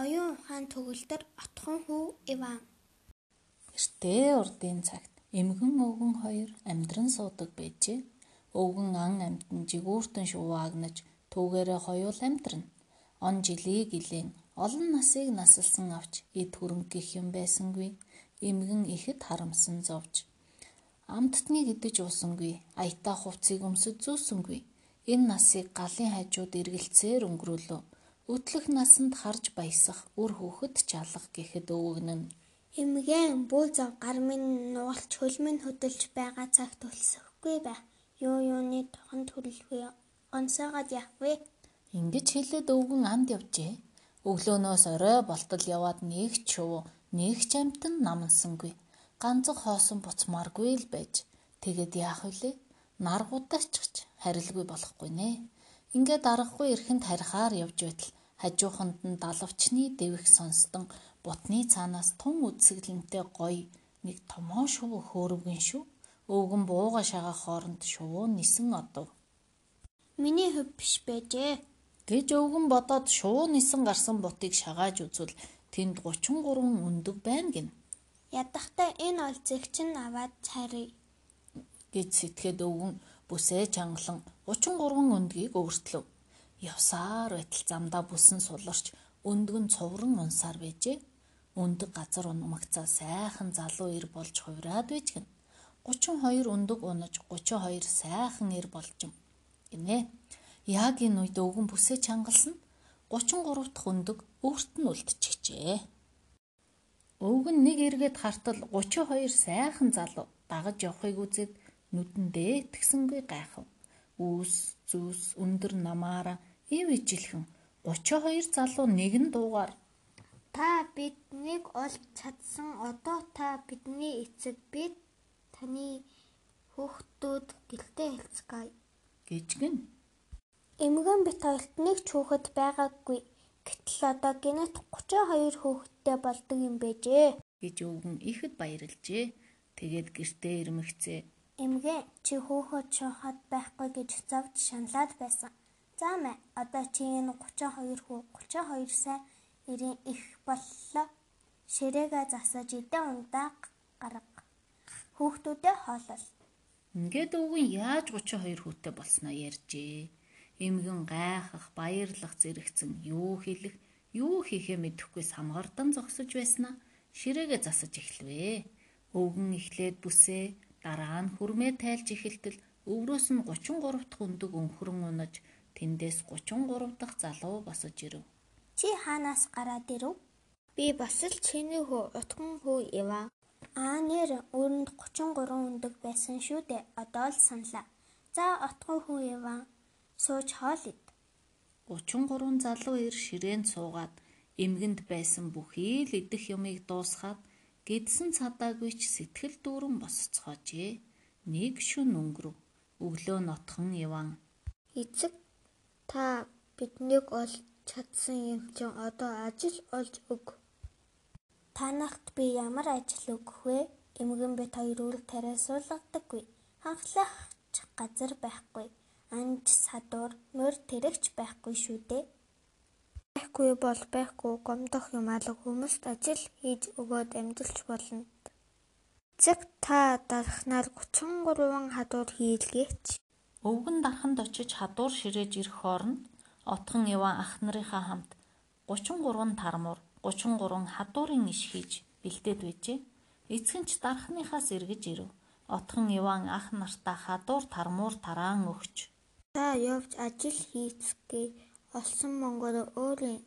Оюун ухаан төгөлдөр отхон хүү Иван. Эртээ урдын цагт эмгэн өвгөн хоёр амьдран суудаг байжээ. Өвгөн ан амтан жигүүртэн шуваагнаж түүгээрээ хоёул амьдрна. Он жилийг илэн олон насыг насалсан авч эд хөрөнгө гих юм байсангүй. Эмгэн ихэд харамсан зовж. Амттныг идэж уусангүй. Аятаа хувцсыг өмсөж зүүсэнгүй. Энэ насыг галын хажууд эргэлцээр өнгөрүүлв. Өтлөх насанд харж баясах үр хүүхэд чалах гэхэд өвгнөн. Эмгэн бүү зав гар минь нугалч хөл минь хөдөлж байгаа цагт өлсөхгүй байх. Юу юуны туханд хүлэлгүй онцоогоод явах вэ? Ингэж хэлээд өвгөн амд явжээ. Өглөөнөөс орой болтол яваад нэг ч шувуу, нэг ч амтан намансангүй. Ганцхан хоосон буцмааргүй л байж. Тэгэд яах вүлээ? Наргуудаач харилгүй болохгүй нэ. Ингээд аргагүй эрхэнд харихаар явж байтал хажууханд нь далавчны дэвх сонстон бутны цаанаас тун үдсгэлэнтэй гоё нэг томоо шувуу хөөрөвгөн шүү. Өвгөн бууга шагаа хооронд шувуу нисэн одов. Миний хөв биш байжээ. Гэж өвгөн бодоод шувуу нисэн гарсан бутыг шагааж үзвэл тэнд 33 өндөг байна гин. Ядахтаа энэ олзыг чинь аваад царий гэж сэтгэхэд өвгөн бүсээ чангалан 33 өндгийг өөртлөв. Явсаар байтал замдаа бүсэн суларч өндөг нь цувран унсаар байжээ. Өндөг газар унамагцаа сайхан залуу ир болж хувраад байжгэн. 32 өндөг унаж 32 сайхан ир болжм. Гинэ. Яг энэ үед өвгөн бүсээ чангалсан 33 дахь өндөг өөрт нь үлдчихжээ. Өвгөн нэг эргээд хартал 32 сайхан залуу дагаж явахыг үзээд нүдэндээ тэгсэнгүй гайхав. Үүс, зүс, өндөр намаараа ив ижилхэн 32 залуу нэгэн дуугаар та биднийг олж чадсан одоо та бидний эцэг бид таны хүүхдүүд гэлтэй хэлцгээе гэж гин. Эмгэн бит хоёрт нэг ч хүүхэд байгаагүй. Гэтэл одоо гинэт 32 хүүхэдтэй болдог юм байжээ гэж өвгөн ихэд баярлжээ. Тэгээд гэртээ ирмэгцээ. Эмгэн чи хөөхөд шуухад байхгүй гэж завж шаналаад байсан. За мэ одоо чи энэ 32 хүү 32 сайн ирийн их боллоо. Ширээгээ засаж идэ ундаа гарга. Хүүхдүүдээ хоолол. Ингээд өвгөн яаж 32 хүүтэй болсноо ярьжээ. Эмгэн гайхах, баярлах зэрэгцэн юу хэлэх, юу хийхээ мэдэхгүй самгардан зогсож байснаа ширээгээ засаж эхлэвэ. Өвгөн эхлээд бүсээ Дараа нь хүрмээ тайлж эхэлтэл өврөөс нь 33 дахь өндөг өнхрөн унаж тэндээс 33 дахь залуу босож ирэв. Чи хаанаас гараад ирэв? Би бас л чиний хөө утган хөө Ива. Аа нэр өрөнд 33 өндөг байсан шүү дээ. Одоо л саналаа. За утган хөө Ива. Сууж хоол ид. 33 залуу ир ширээнд суугаад эмгэнд байсан бүхий л идэх юмыг дуусгаад Гэдсэн цадаагүй ч сэтгэл дүүрэн босцоожээ. Нэг шүн өнгөрөв. Өглөө нотхон яван. Эцэг та биднийг олж чадсан юм чинь одоо ажил олж өг. Танахт би ямар ажил өгөх вэ? Эмгэн бит хоёр үл тариа суулгадаггүй. Ханхлах газар байхгүй. Анж садуур мөр тэрэгч байхгүй шүү дээ. Байхгүй бол байхгүй гомдох юм алга хүмүүст ажил хийж өгөөд амьдарч болно. Эцэг та дарахнаар 33 хадуур хийлгээч. Өвгөн дарханд очиж хадуур ширээж ирэх хооронд отхон Иван ах нарынхаа хамт 33 тармуур 33 хадуурын иш хийж бэлдээд байжээ. Эцэг нь ч дарахныхаас эргэж ирэв. Отхон Иван ах нартаа хадуур тармуур тараан өгч. Та явж ажил хийцгээе олсон монгол өөрийн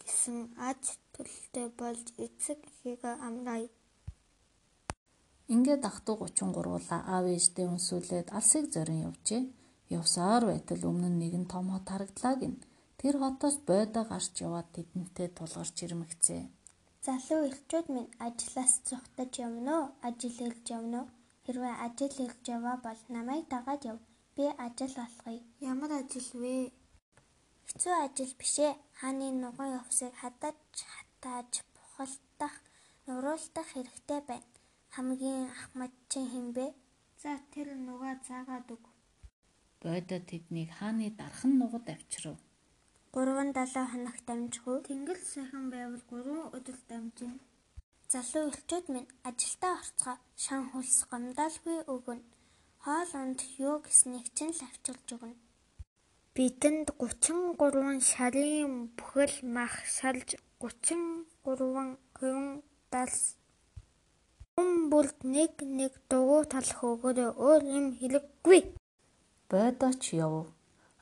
гэсэн аж төлөлтэй болж эцэг эхийгээ амнаа. Ингээд ах トゥ 33-уулаа аав ээждээ өнсүүлээд алсыг зорин явжээ. Явсаар байтал өмнө нь нэгэн том хот харагдлаа гин. Тэр хотоос бойдоо гарч яваад тэдэнтэй тулгарч ирмэгцээ. Залуу элчүүд минь ажлаас зүхтаж явна уу? Ажил хэлж явна уу? Хэрвээ ажил хэлж яваа бол намайг дагаад яв. Би ажил олохыг. Ямар ажил вэ? Хэцүү ажил биш ээ. Хааны нуган явсыг хадаж хатааж бухалдах, нуруулдах хэрэгтэй байна. Хамгийн ахмад чинь хэн бэ? За тэр нугаа заагаад өг. Бойдо тэднийг хааны дархан нугад авчирв. 3-7 хоног дамжгүй. Тэнгэл сайхан байвал 3 өдөр дамжина. Залуу элчүүд минь ажилдаа орцгоо шан хулс гомдоолгүй өгнө. Хоол унд юу гэснийг чинь л авчирч өгнө. Бидэнд 33 шарын бүхэл мах шалж 33 хувин далс Хүн бүрд нэг нэг дугуй талах өгөөрэй өөр юм хэлэхгүй. Бойдооч яв.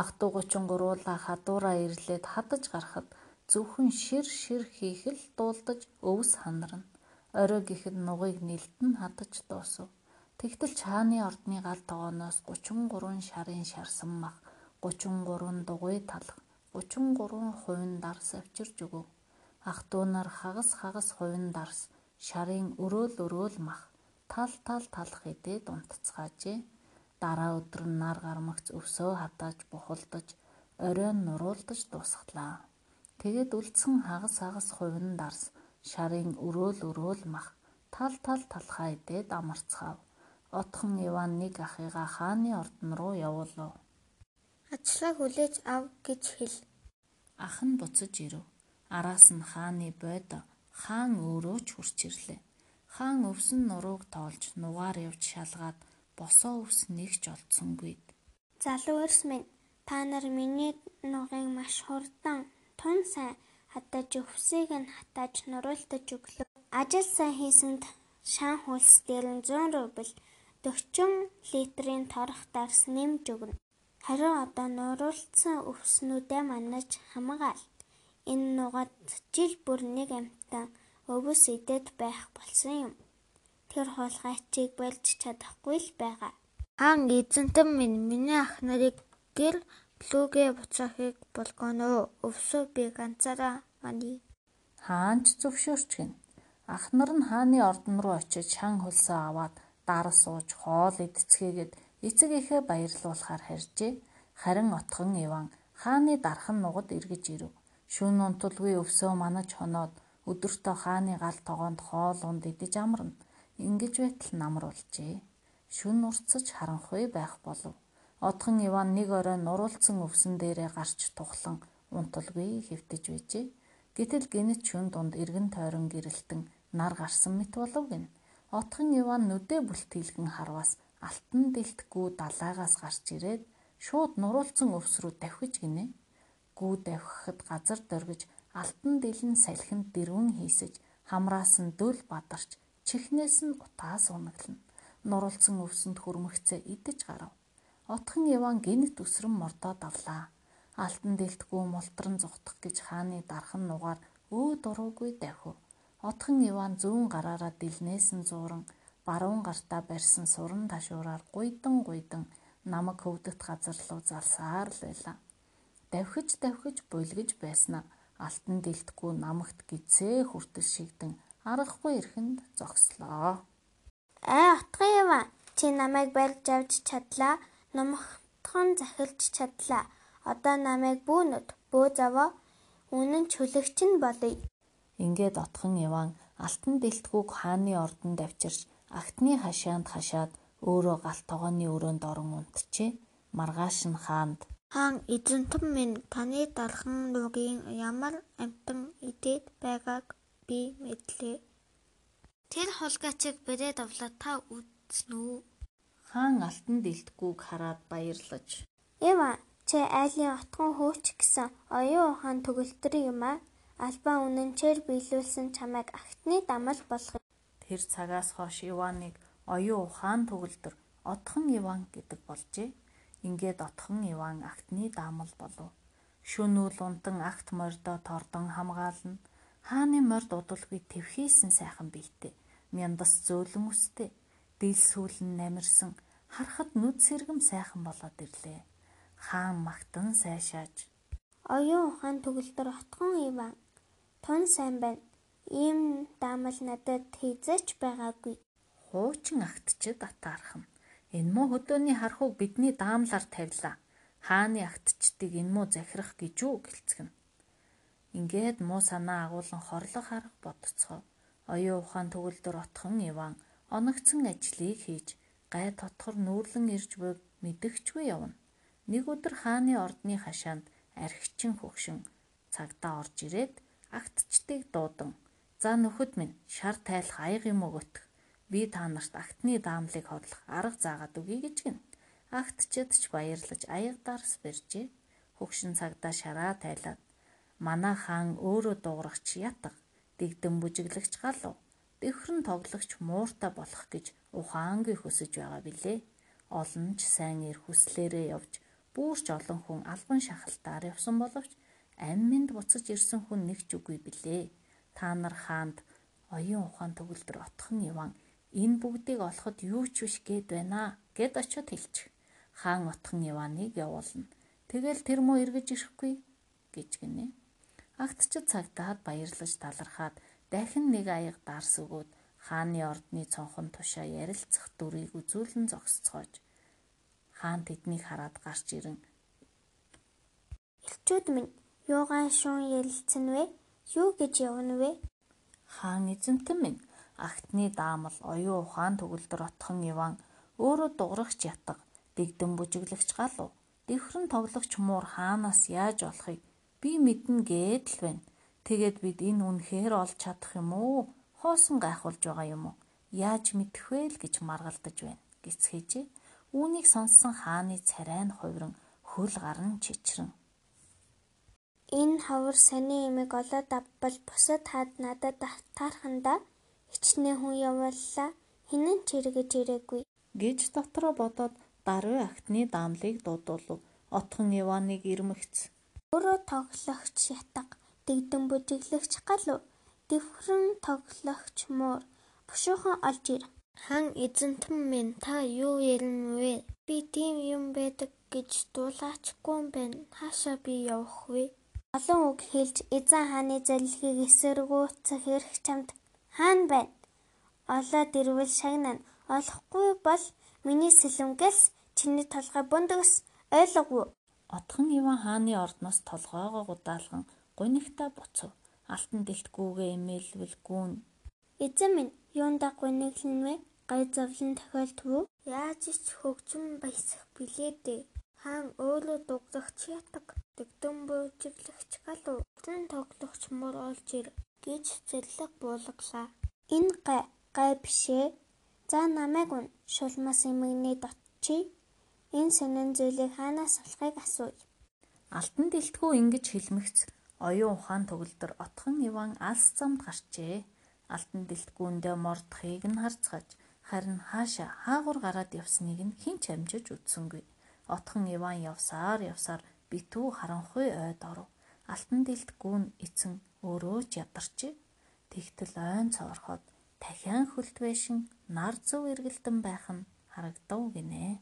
Ах トゥ 33-ла хадуураа ирлээд хадаж гарахад зөвхөн шир шир хийх л дуулдаж өвс ханарна. Орой гэхэд нугыг нэлтэн хадаж дуусав. Тэгтэл чааны ордны гал тогооноос 33 шарын шарсан мах, 33 дугуй талах, 33 хувин дарс авчирж өгөв. Ах トゥ нар хагас хагас хувин дарс шарын өрөөл өрөөл мах тал тал талах идээд унтцгаажээ. Дараа өдөр нь нар гармагц өвсөө хатааж бухалдаж оройн нуруулдаж дуусглаа. Тэгээд үлдсэн хагас хагас хувин дарс шарын өрөөл өрөөл мах тал тал талхаа идээд амарцгаав. Отхон Иван нэг ахыгаа хааны ордон руу явуулав. Ажлаа хүлээж ав гэж хэл. Ах нь буцаж ирэв. Араас нь хааны бойд хаан өөрөө ч хурч ирлээ. Хаан өвсөн нурууг тоолж нугаар явж шалгаад босоо өвс нэгч олдсонгүй. Залуу эрс минь та нар миний нугыг маш хурдан тун сайн хатаж өвсийг нь хатааж нуруултаж өглөө. Ажил сайн хийсэнд шаан хулс дээр нь 100 рубл 40 литрийн торох дарс нэмж өгнө. Харин одоо нуруулсан өвснүүдээ манаж хамгаал. Энэ нугад жил бүр нэг амтан өвс идээд байх болсон юм. Тэр хулгай чиг болж чадахгүй л байгаа. Хаан эзэнтэн минь миний ах нарыг гэр плүгэ буцаахыг болгоно. Өвсөө би ганцаараа мани. Хаан ч зөвшөөрч гин. Ах нар нь хааны ордон руу очиж шан хөлсөө аваад дарас сууж хоол идцгээгээд эцэг эхээ баярлуулахаар харжээ. Харин отхон Иван хааны дархан нугад эргэж ирэв. Шүн унтулгүй өвсөө манаж хоноод өдөртөө хааны гал тогоонд хоол унд идэж амарна. Ингэж байтал намар болжээ. Шүн урцаж харанхуй байх болов. Отхон Иван нэг орой нуруулсан өвсөн дээрээ гарч тухлан унтулгүй хэвтэж байжээ. Гэтэл гинэт шүн дунд эргэн тойрон гэрэлтэн нар гарсан мэт болов гин. Отхон Иван нүдэ бүлтийлгэн харвас алтан дэлтгүү далаагаас гарч ирээд шууд нуруулсан өвс рүү давхиж гинэ гүү давхихад газар дөргиж алтан дэлэн салхинд дэрвэн хийсэж хамраас нь дөл бадарч чихнээс нь утаас унаглана. Нуралцсан өвсөнд хөрмөгцөө идэж гарав. Отхон Иван гинт өсрөн мордоод авлаа. Алтан дэлтгүү мултран зүхтах гэж хааны дархан нугаар өө дуруугүй давхив. Отхон Иван зүүн гараараа дэлнээс нь зууран баруун гартаа барьсан суран ташуураар гуйдан гуйдан намаг хөвдөгт газар руу залсаар л байлаа давхиж давхиж булгиж байснаа алтан дэлтгүү намагт гизээ хүртэл шигдэн аргахгүй ирэхэнд зогслоо. Аа отгоо юм а. Чи намайг барьж авч чадлаа. Номхтхон захилж чадлаа. Одоо намайг бүүнөд бөө заваа. Үнэн чөлөгч нь болъё. Ингээд отхон Иван алтан дэлтгүүг хааны ордонд авчирч агтны хашаанд хашаад өөрөө галт тогооны өрөөнд орон унтжээ. Маргааш нь хаанд Хаан эзэнтэн минь таны дархан нугийн ямар амтан идээд байгааг би мэдлээ. Тэр хулгайчийг бэрээд авлаа та үзнэ үү? Хаан алтан дэлтгүүг хараад баярлаж. Эва чи айлын отгон хөөч гэсэн оюун ухаан төгөлтөр юм а. Албаа үнэнчээр биелүүлсэн чамайг агтны дамал болгох. Тэр цагаас хойш Иваныг оюун ухаан төгөлтөр отхон Иван гэдэг болжээ. Ингээд отхон Иван актны даамал болов. Шөнүүл унтан акт мордо тордон хамгаална. Хааны морд удалгүй твхийсэн сайхан биетэй. Мяндас зөөлөн өстэй. Дил сүүлэн намирсан. Харахад нүд сэргэм сайхан болоод ирлээ. Хаан магтан сайшааж. Оюун ухаан төгөлдөр отхон Иван. Тун сайн байна. Ийм даамал надад хийзэж байгаагүй. Хуучин актчид атаархан. Энэ муу хөдөөний хархуг бидний даамлаар тавилаа. Хааны агтчдыг энэ муу захирах гэж үү гэлцгэн. Ингээд муу санаа агуулan хорлох арга бодцгоо. Оюун ухаан төгөлдөр отхон Иван оногцсон ажлыг хийж гай тотхор нүүрлэн ирж буйг мэдэгчгүй явна. Нэг өдөр хааны ордны хашаанд архичин хөгшин цагдаа орж ирээд агтчдыг дуудан "За нөхөд минь, шар тайлах аяг юм өгөх. Би та нарт агтны даамлыг хорлох арга заагаад өгье" гэж гин. Агтчид ч баярлаж аяг дарс барьжээ. Хөгшин цагдаа шараа тайлаад "Манай хаан өөрөө дуурагч ятга, дэгдэн бүжиглэгч галуу, дэвхрэн тоглогч мууртай болох гэж ухаангүй хүсэж байгаа билээ. Олон ч сайн ир хүслээрээ явж Бүрч олон хүн албан шахалтаар явсан боловч амьминд буцаж ирсэн хүн нэг ч үгүй билээ. Та нар хаанд оюун ухаан төгөлдөр отхон яван энэ бүгдийг олоход юу ч биш гээд байна гэд очиод хэлчих. Хаан отхон яваныг явуулна. Тэгэл тэр муу эргэж ирэхгүй гэж гинэ. Агтчид цагтаад баярлаж талархаад дахин нэг аяг дарс өгөөд хааны ордны цонхон тушаа ярилцах дүрийг үзүүлэн зогсцоож хаан тэднийг хараад гарч ирэн Элчүүд минь юугаан шуун ярилцсан вэ? Юу гэж явна вэ? Хаан эзэмтэн минь агтны даамал оюун ухаан төгөлдөр отхон иван өөрөө дуурагч ятга дэгдэн бүжиглэгч галуу дэвхрэн тоглогч муур хаанаас яаж болохыг би мэднэ гээд л байна. Тэгээд бид энэ үнэхээр олж чадах юм уу? Хоосон гайхуулж байгаа юм уу? Яаж мэдэх вэ л гэж маргалдаж байна. Гэцгээжээ. Үүнийг сонссон хааны царай нь хувиран хөл гарн чичрэн. Энэ хавар сони имийг олоод авбал бусад хаад надад таархандаа ичнээ хүн явууллаа. Хинэн ч эргэж ирээгүй гэж дотроо бодоод даруй актны даамлыг дуудуулв. Отхон Иваныг ирмэгц. Өөрөө тоглогч ятга, дэгдэн бүжиглэгч галуу, дэвхрэн тоглогч муур бушуухан олж ир. Хан эзэнтэн минь та юу ярина вэ? Би тийм юм байдаг гэж дуулаачгүй юм байна. Хаашаа би явах вэ? Олон үг хэлж эзэн хааны залилгийг эсэргүүцэх эрх чамд хаан байна. Олоод ирвэл шагнана. Олохгүй бол миний сэлэмгээс чиний толгой бундагс ойлгов. Отхон Иван хааны ордноос толгоогоо гудаалган гунигта буцав. Алтан дэлтгүүгээ эмээлвэл гүүн. Эзэн минь юундаа гуниглэн вэ? гай зовлон тохиолдов уу? Яаж ч хөгжим баясах билээ дээ. Хаан өөрөө дуглагч ятаг, дэгдэн буужиглахч галуу, тэн тоглохч мөр олж ир гэж зэрлэг буулгалаа. Энэ гай гай бишээ. За намайг үн шулмас эмгний дотчи. Энэ сонин зүйлийг хаанаас авахыг асууя. Алтан дэлтгүү ингэж хэлмэгц оюун ухаан төгөлдөр отхон Иван алс замд гарчээ. Алтан дэлтгүүндээ мордохыг нь харцгааж Харин хаашаа хаагур гараад явсныг нь хэн ч амжиж үзсэнгүй. Отхон Иван явсаар явсаар битүү харанхуй ойд оров. Алтан дэлд гүн эцэн өөрөө ч ядарчээ. Тэгтэл ойн цоорхоод дахиан хөлт байшин нар зөв эргэлдэн байх нь харагдав гинэ.